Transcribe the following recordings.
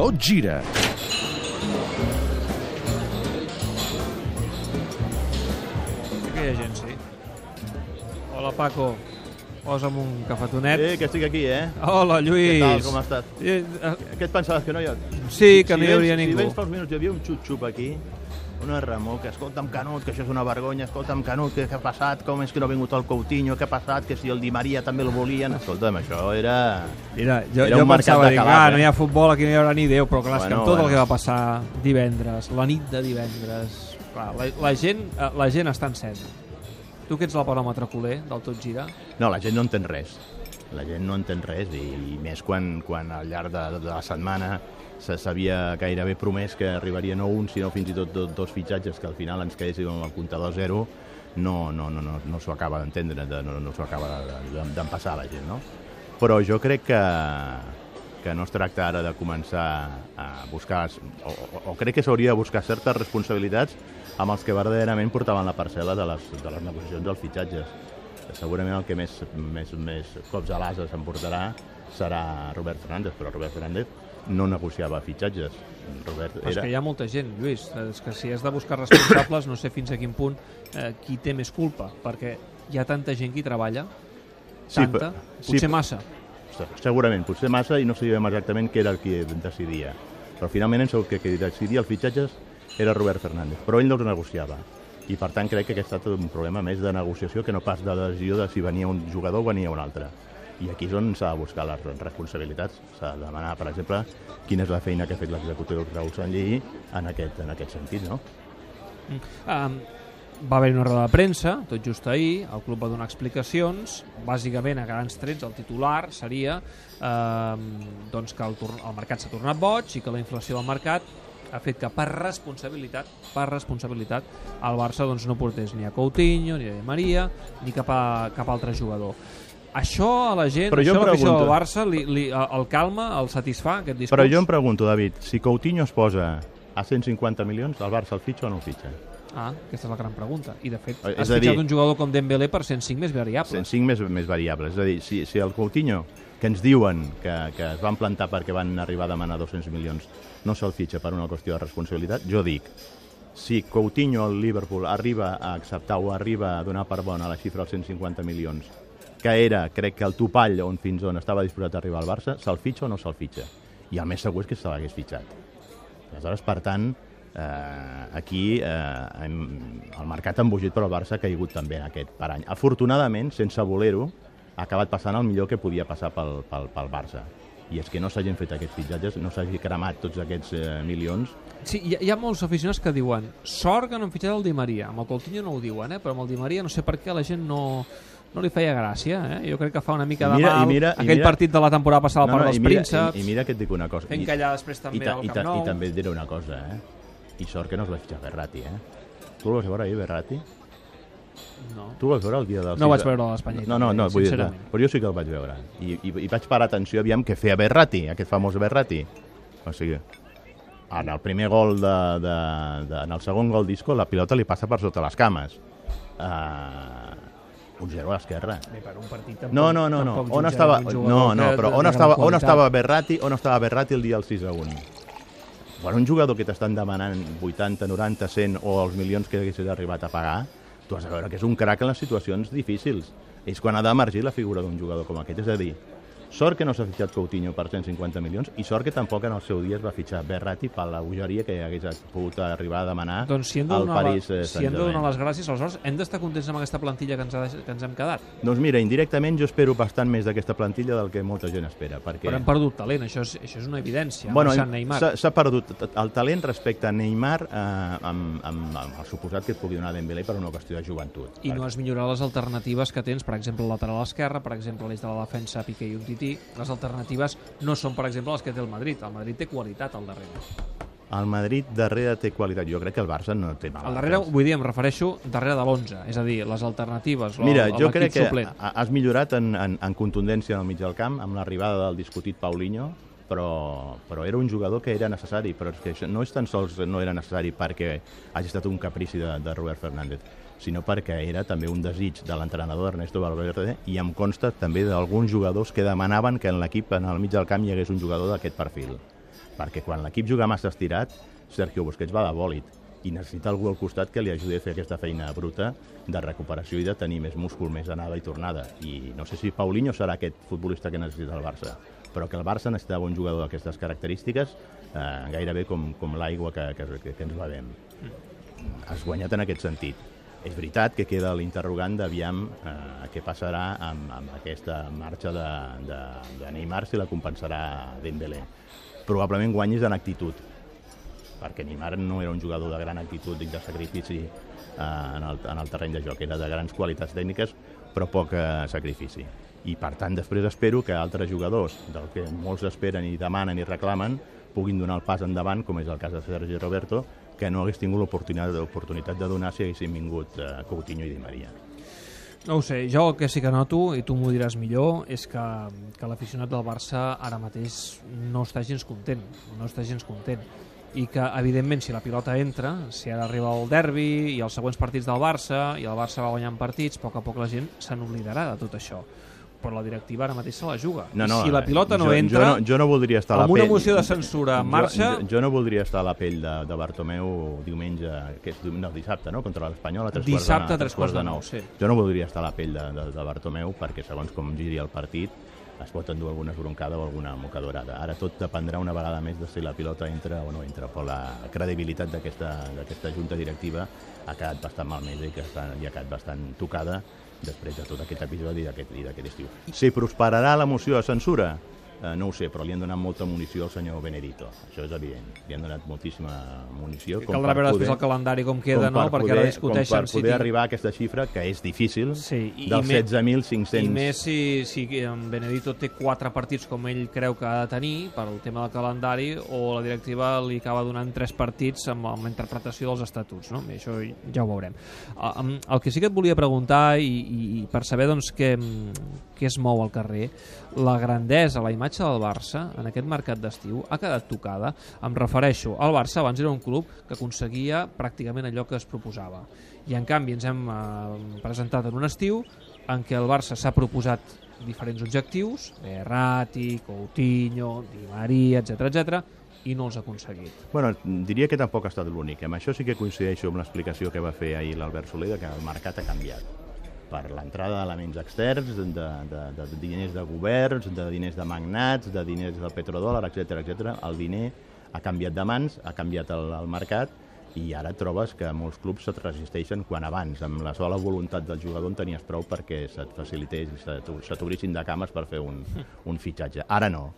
Tot gira. Sí que hi ha gent, sí. Hola, Paco. Posa'm un cafetonet. Eh, que estic aquí, eh? Hola, Lluís. Què tal, com estàs? Eh, eh, Què et pensaves, que no hi ha... Sí, que no hi vens- hauria Si ningú. vens fa uns minuts hi havia un xup-xup aquí, una remor, que escolta'm Canut, que això és una vergonya, escolta'm Canut, que què ha passat, com és que no ha vingut el Coutinho, què ha passat, que si el Di Maria també el volien... Escolta'm, això era... Mira, jo, Era jo un pensava, de dic, ah, no hi ha futbol, aquí no hi haurà ni Déu, però clar, és que Bueno, amb tot el bueno. que va passar divendres, la nit de divendres, clar, la, la, gent, eh, la gent està encesa. Tu que ets el baròmetre culer del Tot Gira, No, la gent no entén res. La gent no entén res i, i més quan, quan al llarg de, de la setmana se s'havia gairebé promès que arribaria no un, sinó fins i tot dos, dos fitxatges que al final ens quedéssim amb el comptador zero, no, no, no, no, no s'ho acaba d'entendre, de- no, no s'ho acaba de- de- d'empassar la gent, no? Però jo crec que, que no es tracta ara de començar a buscar, o, o, o crec que s'hauria de buscar certes responsabilitats amb els que verdaderament portaven la parcel·la de les, de les negociacions dels fitxatges. Segurament el que més, més, més cops a l'asa s'emportarà serà Robert Fernández, però Robert Fernández no negociava fitxatges. Robert però és era... que hi ha molta gent, Lluís, és que si has de buscar responsables, no sé fins a quin punt eh, qui té més culpa, perquè hi ha tanta gent que hi treballa, Sí, tanta, sí, potser però- massa. Segurament, potser massa i no sabíem exactament què era el qui decidia. Però finalment hem sabut que qui decidia els fitxatges era Robert Fernández, però ell no els negociava. I per tant crec que aquest ha estat un problema més de negociació que no pas de decisió de si venia un jugador o venia un altre. I aquí és on s'ha de buscar les responsabilitats. S'ha de demanar, per exemple, quina és la feina que ha fet l'executiu Raül Sanllí en aquest, en aquest sentit, no? Um, va haver una roda de premsa, tot just ahir, el club va donar explicacions, bàsicament a grans trets el titular seria um, doncs que el, el mercat s'ha tornat boig i que la inflació del mercat ha fet que per responsabilitat per responsabilitat el Barça doncs, no portés ni a Coutinho, ni a Di Maria ni cap, a, cap altre jugador això a la gent, Però jo això l'afició del pregunto- Barça li, li, el calma, el satisfà aquest discurs? Però jo em pregunto, David, si Coutinho es posa a 150 milions, el Barça el fitxa o no el fitxa? Ah, aquesta és la gran pregunta. I, de fet, has és a fitxat dir- un jugador com Dembélé per 105 més variables. 105 més, més variables. És a dir, si, si el Coutinho, que ens diuen que, que es van plantar perquè van arribar a demanar 200 milions, no se'l fitxa per una qüestió de responsabilitat, jo dic, si Coutinho al Liverpool arriba a acceptar o arriba a donar per bona la xifra dels 150 milions, que era, crec que el topall on fins on estava disposat a arribar al Barça, se'l fitxa o no se'l fitxa? I el més segur és que se l'hagués fitxat. Aleshores, per tant, eh, aquí eh, hem, el mercat embogit per al Barça ha caigut també en aquest parany. Afortunadament, sense voler-ho, ha acabat passant el millor que podia passar pel, pel, pel Barça. I és que no s'hagin fet aquests fitxatges, no s'hagi cremat tots aquests eh, milions. Sí, hi ha, hi ha molts aficionats que diuen sort que no han fitxat el Di Maria. Amb el Coutinho no ho diuen, eh? però amb el Di Maria no sé per què la gent no, no li feia gràcia. Eh? Jo crec que fa una mica I de mira- i mal mira- i aquell mira- partit de la temporada passada No, no, dels i mira, Prínceps, I, I mira que et dic una cosa. fent I- callar després també i, ta, al i, Camp ta, Nou. I també et diré una cosa, eh? I sort que no es va fitxar Berrati, eh? Tu el vas veure ahir, Berrati? No. Tu vas veure el dia del... No vaig veure l'Espanyol, No, no, no, vull dir, però jo sí que el vaig veure. I, i, i vaig parar atenció, aviam, què feia Berrati, aquest famós Berrati. O sigui, en el primer gol de, de, de, en el segon gol disco, la pilota li passa per sota les cames. Uh, un zero a l'esquerra. Bé, per un partit tampoc, No, no, no, no. On estava, no, no, però on estava, on estava Berrati, on estava Berrati el dia del 6 a 1? Quan un jugador que t'estan demanant 80, 90, 100 o els milions que haguessis arribat a pagar, tu has de veure que és un crac en les situacions difícils. És quan ha d'emergir la figura d'un jugador com aquest. És a dir, sort que no s'ha fitxat Coutinho per 150 milions i sort que tampoc en el seu dia es va fitxar Berrati per la bogeria que hagués pogut arribar a demanar Doncs si hem de al París la, eh, si hem de donar les gràcies, aleshores hem d'estar contents amb aquesta plantilla que ens, ha, que ens hem quedat. Doncs mira, indirectament jo espero bastant més d'aquesta plantilla del que molta gent espera. Perquè... Però hem perdut talent, això és, això és una evidència. Bueno, s'ha perdut el talent respecte a Neymar eh, amb, amb, amb el suposat que et pugui donar Dembélé per una qüestió de joventut. I no has millorat les alternatives que tens, per exemple, el lateral esquerre, per exemple, l'eix de la defensa, Piqué i un tití. Les alternatives no són, per exemple, les que té el Madrid. El Madrid té qualitat al darrere. El Madrid darrere té qualitat. Jo crec que el Barça no té mal. Al darrere, vull dir, em refereixo darrere de l'11, és a dir, les alternatives, Mira, jo crec que suplent. ha- has millorat en, en, en contundència en el mig del camp amb l'arribada del discutit Paulinho, però, però era un jugador que era necessari, però és que això no és tan sols no era necessari perquè hagi estat un caprici de, de Robert Fernández, sinó perquè era també un desig de l'entrenador Ernesto Valverde i em consta també d'alguns jugadors que demanaven que en l'equip, en el mig del camp, hi hagués un jugador d'aquest perfil. perquè quan l'equip juga massa estirat, Sergio Busquets va de bòlit i necessita algú al costat que li ajudi a fer aquesta feina bruta de recuperació i de tenir més múscul, més anada i tornada. I no sé si Paulinho serà aquest futbolista que necessita el Barça, però que el Barça necessitava un jugador d'aquestes característiques eh, gairebé com, com l'aigua que, que, que, ens bevem. Has guanyat en aquest sentit. És veritat que queda l'interrogant d'aviam eh, què passarà amb, amb aquesta marxa de, de, de Neymar si la compensarà Dembélé. Probablement guanyis en actitud, perquè Neymar no era un jugador de gran actitud i de sacrifici eh, en, el, en el terreny de joc, era de grans qualitats tècniques però poc eh, sacrifici. I per tant després espero que altres jugadors, del que molts esperen i demanen i reclamen, puguin donar el pas endavant, com és el cas de Sergi Roberto, que no hagués tingut l'oportunitat de donar si haguessin vingut eh, Coutinho i Di Maria. No ho sé, jo el que sí que noto, i tu m'ho diràs millor, és que, que l'aficionat del Barça ara mateix no està gens content, no està gens content i que, evidentment, si la pilota entra, si ara arriba el derbi i els següents partits del Barça, i el Barça va guanyant partits, a poc a poc la gent se n'oblidarà de tot això però la directiva ara mateix se la juga. No, no, I si la pilota no jo, entra, jo no, jo no voldria estar a la amb una pell... moció de censura en marxa... Jo, jo no voldria estar a la pell de, de Bartomeu diumenge, que és no, dissabte, no?, contra l'Espanyol a tres Dissabte quarts de, tres quarts de nou, sí. Jo no voldria estar a la pell de, de, de Bartomeu perquè segons com giri el partit es pot endur alguna esbroncada o alguna mocadorada. Ara tot dependrà una vegada més de si la pilota entra o no entra, però la credibilitat d'aquesta junta directiva ha quedat bastant malmesa i, que està, i ha quedat bastant tocada després de tot aquest episodi i d'aquest estiu. Si prosperarà la moció de censura, eh, no ho sé, però li han donat molta munició al senyor Benedito, això és evident. Li han donat moltíssima munició. Com Caldrà veure després el calendari com queda, com no? Per perquè poder, ara discuteixen... Com per poder si arribar a aquesta xifra, que és difícil, sí, i, dels 16.500... I més si, si en Benedito té quatre partits com ell creu que ha de tenir per al tema del calendari o la directiva li acaba donant tres partits amb, amb la interpretació dels estatuts, no? I això ja ho veurem. El que sí que et volia preguntar i, i, i per saber doncs, què, què es mou al carrer, la grandesa, la imatge del Barça en aquest mercat d'estiu ha quedat tocada. Em refereixo, al Barça abans era un club que aconseguia pràcticament allò que es proposava. I en canvi ens hem eh, presentat en un estiu en què el Barça s'ha proposat diferents objectius, Errati, Coutinho, Di Maria, etc etc i no els ha aconseguit. Bueno, diria que tampoc ha estat l'únic. Amb això sí que coincideixo amb l'explicació que va fer ahir l'Albert Soler que el mercat ha canviat per l'entrada d'elements externs, de, de, de, diners de governs, de diners de magnats, de diners del petrodòlar, etc etc. El diner ha canviat de mans, ha canviat el, el mercat i ara trobes que molts clubs se't resisteixen quan abans, amb la sola voluntat del jugador, en tenies prou perquè se't facilités i se t'obrissin de cames per fer un, un fitxatge. Ara no.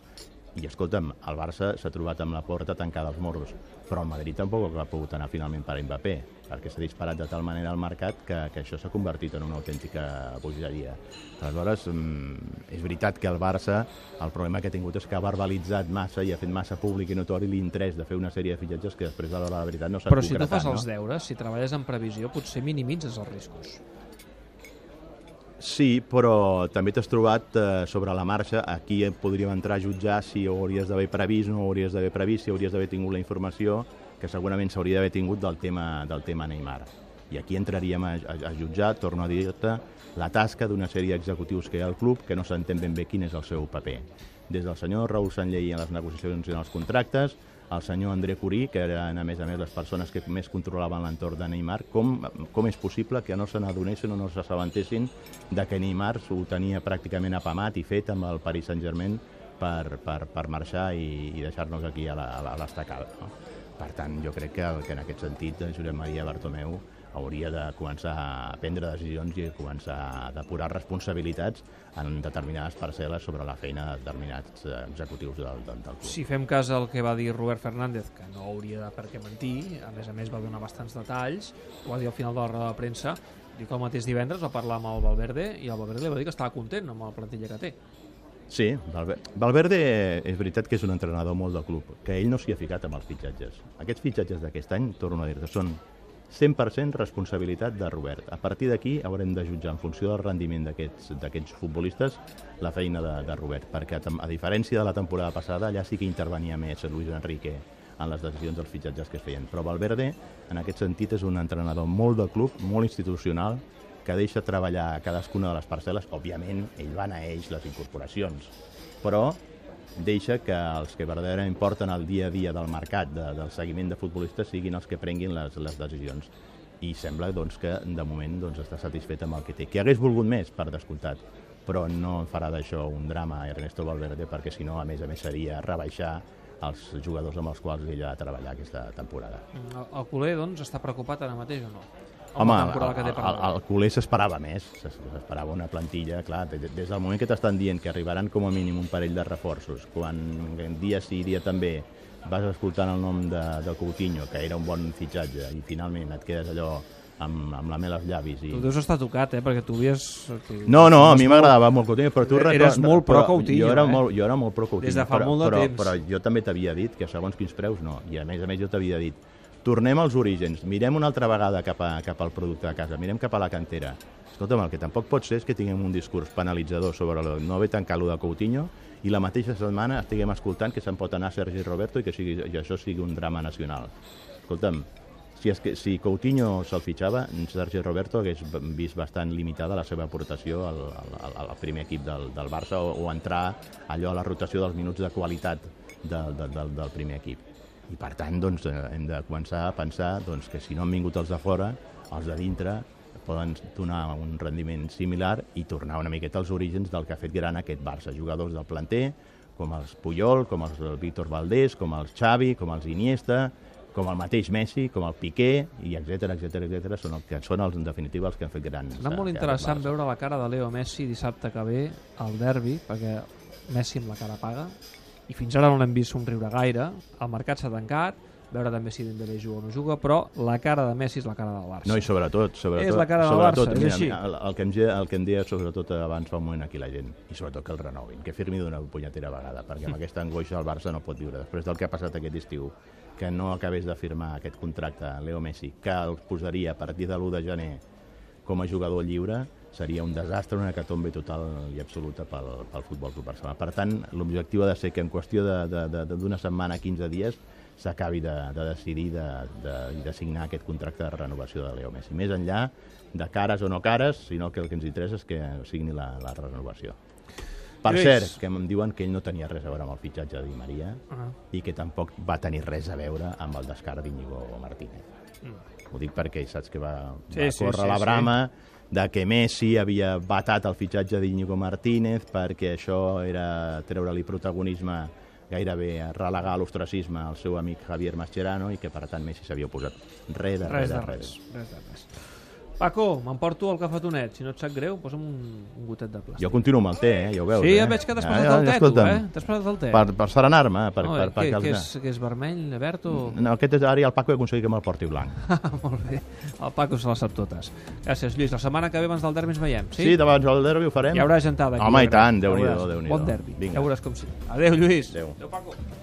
I escolta'm, el Barça s'ha trobat amb la porta tancada als morros, però el Madrid tampoc ha pogut anar finalment per Mbappé, perquè s'ha disparat de tal manera al mercat que, que això s'ha convertit en una autèntica bogeria. Aleshores, mm, és veritat que el Barça, el problema que ha tingut és que ha verbalitzat massa i ha fet massa públic i notori l'interès de fer una sèrie de fitxatges que després a l'hora de la veritat no s'ha concretat. Però si tu fas no? els deures, si treballes en previsió, potser minimitzes els riscos. Sí, però també t'has trobat eh, sobre la marxa, aquí podríem entrar a jutjar si ho hauries d'haver previst, no ho hauries d'haver previst, si hauries d'haver tingut la informació que segurament s'hauria d'haver tingut del tema, del tema Neymar. I aquí entraríem a, a, a jutjar, torno a dir-te, la tasca d'una sèrie d'executius que hi ha al club que no s'entén ben bé quin és el seu paper. Des del senyor Raül Sanllei en les negociacions i en els contractes, el senyor André Curí, que eren a més a més les persones que més controlaven l'entorn de Neymar, com, com és possible que no se n'adonessin o no s'assabentessin de que Neymar ho tenia pràcticament apamat i fet amb el Paris Saint-Germain per, per, per marxar i, i deixar-nos aquí a l'estacada. No? Per tant, jo crec que, que en aquest sentit Josep Maria Bartomeu hauria de començar a prendre decisions i començar a depurar responsabilitats en determinades parcel·les sobre la feina de determinats eh, executius del, del, del club. Si fem cas al que va dir Robert Fernández, que no hauria de per què mentir, a més a més va donar bastants detalls, ho va dir al final de la roda de premsa, diu que el mateix divendres va parlar amb el Valverde i el Valverde li va dir que estava content amb la plantilla que té. Sí, Valverde és veritat que és un entrenador molt del club, que ell no s'hi ha ficat amb els fitxatges. Aquests fitxatges d'aquest any, torno a dir-te, són 100% responsabilitat de Robert. A partir d'aquí haurem de jutjar en funció del rendiment d'aquests futbolistes la feina de, de Robert, perquè a diferència de la temporada passada, allà sí que intervenia més Luis Enrique en les decisions dels fitxatges que es feien. Però Valverde, en aquest sentit, és un entrenador molt de club, molt institucional, que deixa treballar cadascuna de les parcel·les. Òbviament, ell va a ells les incorporacions, però deixa que els que verdaderament porten el dia a dia del mercat, de, del seguiment de futbolistes, siguin els que prenguin les, les decisions. I sembla doncs, que de moment doncs, està satisfet amb el que té. Que hagués volgut més, per descomptat, però no farà d'això un drama Ernesto Valverde perquè si no, a més a més, seria rebaixar els jugadors amb els quals ell ha de treballar aquesta temporada. El, el culer, doncs, està preocupat ara mateix o no? Home, el, el, el, culer s'esperava més, s'es- s'esperava una plantilla, clar, des, del moment que t'estan dient que arribaran com a mínim un parell de reforços, quan dia sí, dia també vas escoltant el nom de, de Coutinho, que era un bon fitxatge, i finalment et quedes allò amb, amb la mel als llavis. I... Tu deus estar tocat, eh? Perquè tu havies... No, no, a mi m'agradava molt Coutinho, però tu Eres molt pro Coutinho, jo era eh? Molt, jo era molt pro Coutinho, Des de fa però, molt de però, temps. però jo també t'havia dit que segons quins preus no, i a més a més jo t'havia dit tornem als orígens, mirem una altra vegada cap, a, cap al producte de casa, mirem cap a la cantera. Escolta'm, el que tampoc pot ser és que tinguem un discurs penalitzador sobre el no haver tancat lo de Coutinho i la mateixa setmana estiguem escoltant que se'n pot anar Sergi Roberto i que sigui, i això sigui un drama nacional. Escolta'm, si, és que, si Coutinho se'l fitxava, Sergi Roberto hagués vist bastant limitada la seva aportació al, al, al primer equip del, del Barça o, o entrar allò a la rotació dels minuts de qualitat del, del, del, del primer equip. I per tant, doncs, eh, hem de començar a pensar doncs, que si no han vingut els de fora, els de dintre poden donar un rendiment similar i tornar una miqueta als orígens del que ha fet gran aquest Barça. Jugadors del planter, com els Puyol, com els Víctor Valdés, com els Xavi, com els Iniesta, com el mateix Messi, com el Piqué, i etc etc etc són els que són els, en definitiva els que han fet grans. Serà molt eh, interessant Barça. veure la cara de Leo Messi dissabte que ve al derbi, perquè Messi amb la cara paga, i fins ara no l'hem vist somriure gaire, el mercat s'ha tancat, veure també si Dembélé juga o no juga, però la cara de Messi és la cara del Barça. No, i sobretot, sobretot, És la cara del sobretot, Barça, és mira, així. el, el, que em, el que em deia sobretot abans fa un moment aquí la gent, i sobretot que el renovin, que firmi d'una punyetera vegada, perquè amb aquesta angoixa el Barça no pot viure. Després del que ha passat aquest estiu, que no acabés de firmar aquest contracte Leo Messi, que el posaria a partir de l'1 de gener com a jugador lliure, seria un desastre, una hecatombe total i absoluta pel, pel Futbol Club Barcelona. Per tant, l'objectiu ha de ser que en qüestió d'una de, de, de, setmana, 15 dies, s'acabi de, de decidir de, de, i de signar aquest contracte de renovació de Leo Messi. Més enllà de cares o no cares, sinó que el que ens interessa és que signi la, la renovació. Per cert, que em diuen que ell no tenia res a veure amb el fitxatge de Di Maria Ah. i que tampoc va tenir res a veure amb el descart d'Iñigo Martínez. Ho dic perquè saps que va, Sí, va sí, córrer sí, la sí. brama de que Messi havia batat el fitxatge d'Iñigo Martínez perquè això era treure-li protagonisme gairebé relegar l'ostracisme al seu amic Javier Mascherano i que per tant Messi s'havia oposat res de Res res, de res. res, de res. Paco, m'emporto el cafetonet. Si no et sap greu, posa'm un, un gotet de plàstic. Jo continuo amb el té, eh? ja ho veus. sí, eh? ja veig que t'has Ja, passat ja, el té, tu, eh? T'has passat el té. Per, per serenar-me, per, No, per, per, què, per, què, és, què és vermell, verd o...? No, aquest és ara i el Paco he aconseguit que me'l porti blanc. Molt bé. El Paco se les sap totes. Gràcies, Lluís. La setmana que ve abans del derbi ens veiem, sí? Sí, davant del derbi ho farem? Hi haurà gentada. aquí, Home, i tant, veuràs. Déu-n'hi-do. Bon derbi. Vinga. Ja veuràs com sí. Adéu, Lluís. Adéu. Adéu, Paco.